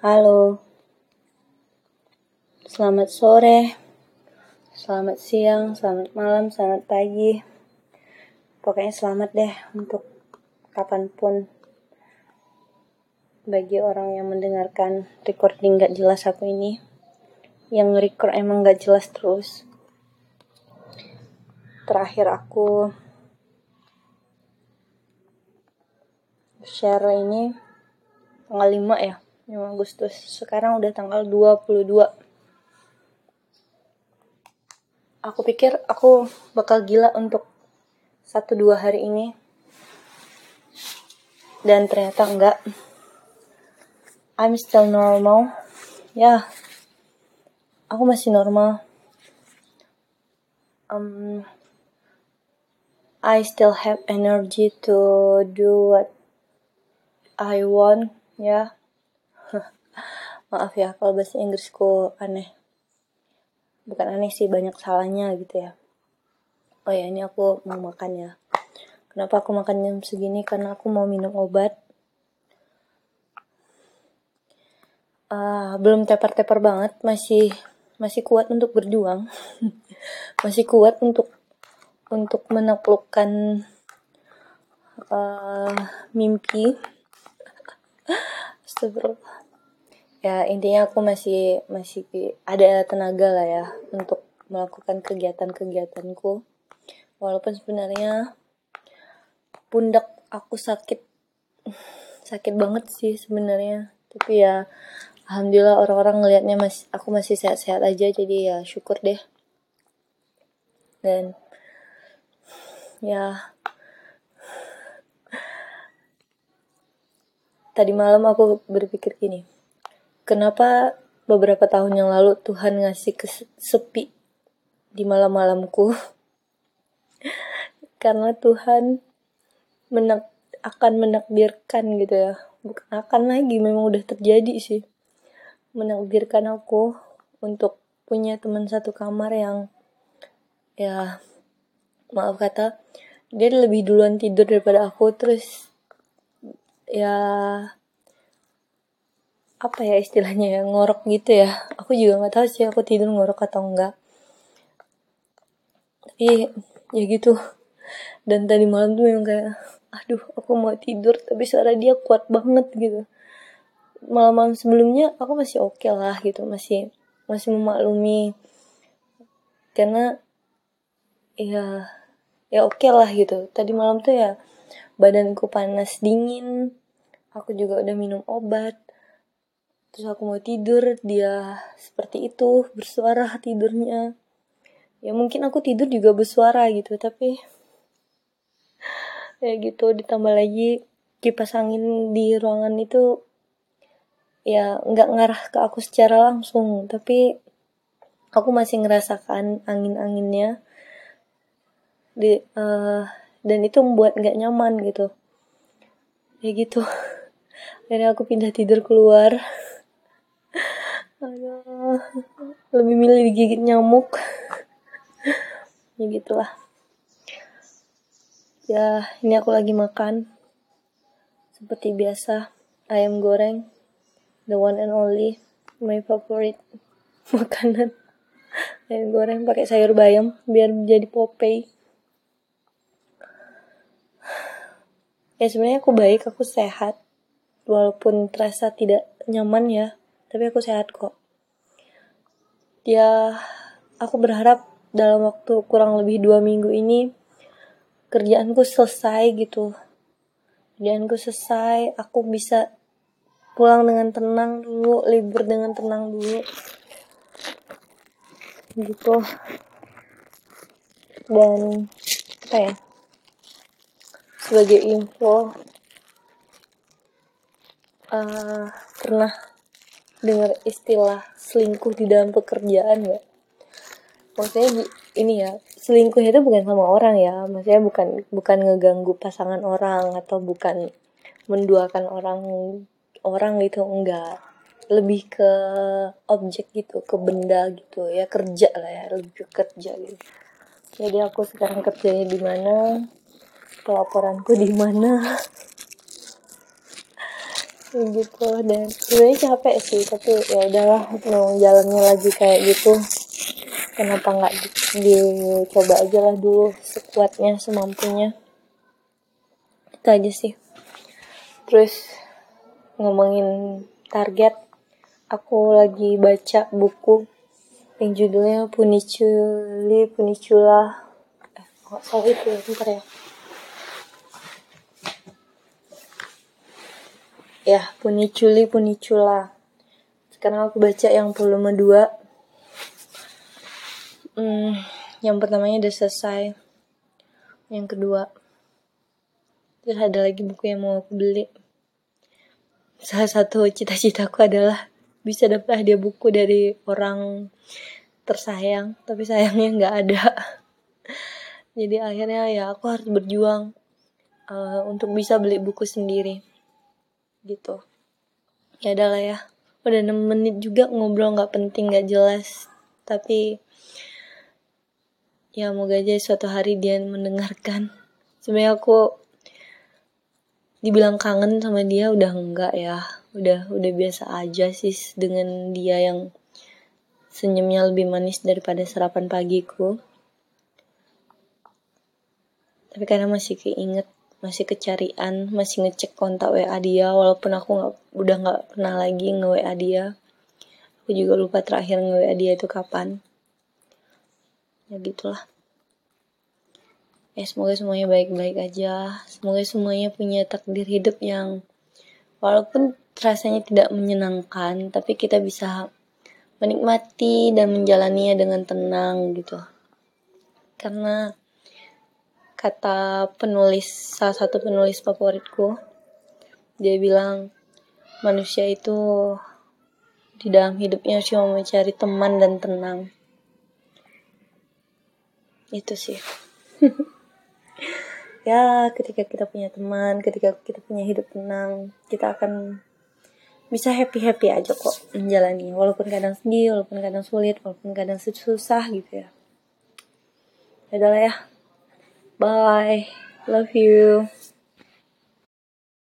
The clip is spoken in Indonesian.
Halo, selamat sore, selamat siang, selamat malam, selamat pagi. Pokoknya selamat deh untuk kapan pun bagi orang yang mendengarkan recording gak jelas aku ini. Yang record emang gak jelas terus. Terakhir aku share ini tanggal 5 ya 5 Agustus. Sekarang udah tanggal 22 aku pikir aku bakal gila untuk satu dua hari ini. Dan ternyata enggak. I'm still normal. Ya. Aku masih normal. Um, I still have energy to do what I want. Ya maaf ya kalau bahasa Inggrisku aneh. Bukan aneh sih banyak salahnya gitu ya. Oh ya ini aku mau makan ya. Kenapa aku makan jam segini? Karena aku mau minum obat. Uh, belum tepar-tepar banget. Masih masih kuat untuk berjuang. Masih kuat untuk untuk menaklukkan uh, mimpi. Astagfirullah. Ya intinya aku masih masih ada tenaga lah ya untuk melakukan kegiatan-kegiatanku. Walaupun sebenarnya pundak aku sakit sakit banget sih sebenarnya. Tapi ya alhamdulillah orang-orang ngelihatnya masih aku masih sehat-sehat aja jadi ya syukur deh. Dan ya tadi malam aku berpikir gini, kenapa beberapa tahun yang lalu Tuhan ngasih sepi di malam-malamku? Karena Tuhan menak akan menakdirkan gitu ya, bukan akan lagi, memang udah terjadi sih. Menakdirkan aku untuk punya teman satu kamar yang ya maaf kata dia lebih duluan tidur daripada aku terus ya apa ya istilahnya ya ngorok gitu ya. Aku juga nggak tahu sih aku tidur ngorok atau enggak tapi ya gitu. Dan tadi malam tuh yang kayak aduh aku mau tidur tapi suara dia kuat banget gitu. Malam-malam sebelumnya aku masih oke okay lah gitu masih masih memaklumi. Karena ya ya oke okay lah gitu. Tadi malam tuh ya badanku panas dingin. Aku juga udah minum obat terus aku mau tidur dia seperti itu bersuara tidurnya. Ya mungkin aku tidur juga bersuara gitu tapi ya gitu ditambah lagi kipas angin di ruangan itu ya nggak ngarah ke aku secara langsung tapi aku masih ngerasakan angin-anginnya. Di uh, dan itu membuat nggak nyaman gitu. Ya gitu. Akhirnya aku pindah tidur keluar lebih milih digigit nyamuk. Ya gitulah. Ya ini aku lagi makan. Seperti biasa ayam goreng. The one and only my favorite makanan. Ayam goreng pakai sayur bayam biar jadi popey. Ya sebenarnya aku baik aku sehat. Walaupun terasa tidak nyaman ya tapi aku sehat kok ya aku berharap dalam waktu kurang lebih dua minggu ini kerjaanku selesai gitu. Kerjaanku selesai aku bisa pulang dengan tenang dulu libur dengan tenang dulu. Gitu. Dan apa ya sebagai info uh, pernah dengar istilah selingkuh di dalam pekerjaan ya. Maksudnya ini ya selingkuh itu bukan sama orang ya. Maksudnya bukan bukan ngeganggu pasangan orang atau bukan menduakan orang orang gitu enggak. Lebih ke objek gitu ke benda gitu ya kerja lah ya lebih ke kerja gitu. Jadi aku sekarang kerjanya di mana pelaporanku di mana gitu dan sebenarnya capek sih tapi ya udahlah mau jalannya lagi kayak gitu. Kenapa nggak dicoba aja lah dulu sekuatnya semampunya. Itu aja sih. Terus ngomongin target aku lagi baca buku yang judulnya Puniculi Punicula. Eh salah itu ya? Bentar ya ya Puniculi Punicula sekarang aku baca yang volume 2 hmm, yang pertamanya udah selesai. Yang kedua. Terus ada lagi buku yang mau aku beli. Salah satu cita-citaku adalah bisa dapat hadiah buku dari orang tersayang tapi sayangnya nggak ada. Jadi akhirnya ya aku harus berjuang uh, untuk bisa beli buku sendiri gitu. Ya adalah ya. Udah 6 menit juga ngobrol nggak penting nggak jelas. Tapi ya moga aja suatu hari dia mendengarkan. Sebenarnya aku dibilang kangen sama dia udah enggak ya. Udah udah biasa aja sih dengan dia yang senyumnya lebih manis daripada sarapan pagiku. Tapi karena masih keinget masih kecarian masih ngecek kontak WA dia walaupun aku nggak udah nggak pernah lagi nge WA dia. Aku juga lupa terakhir nge WA dia itu kapan. Ya gitulah. Ya semoga semuanya baik-baik aja. Semoga semuanya punya takdir hidup yang walaupun rasanya tidak menyenangkan tapi kita bisa menikmati dan menjalaninya dengan tenang gitu. Karena kata penulis salah satu penulis favoritku dia bilang manusia itu di dalam hidupnya cuma mencari teman dan tenang. Itu sih. Ya ketika kita punya teman ketika kita punya hidup tenang kita akan bisa happy happy aja kok menjalani. Walaupun kadang sedih walaupun kadang sulit walaupun kadang susah gitu ya. Adalah ya Bye. Love you.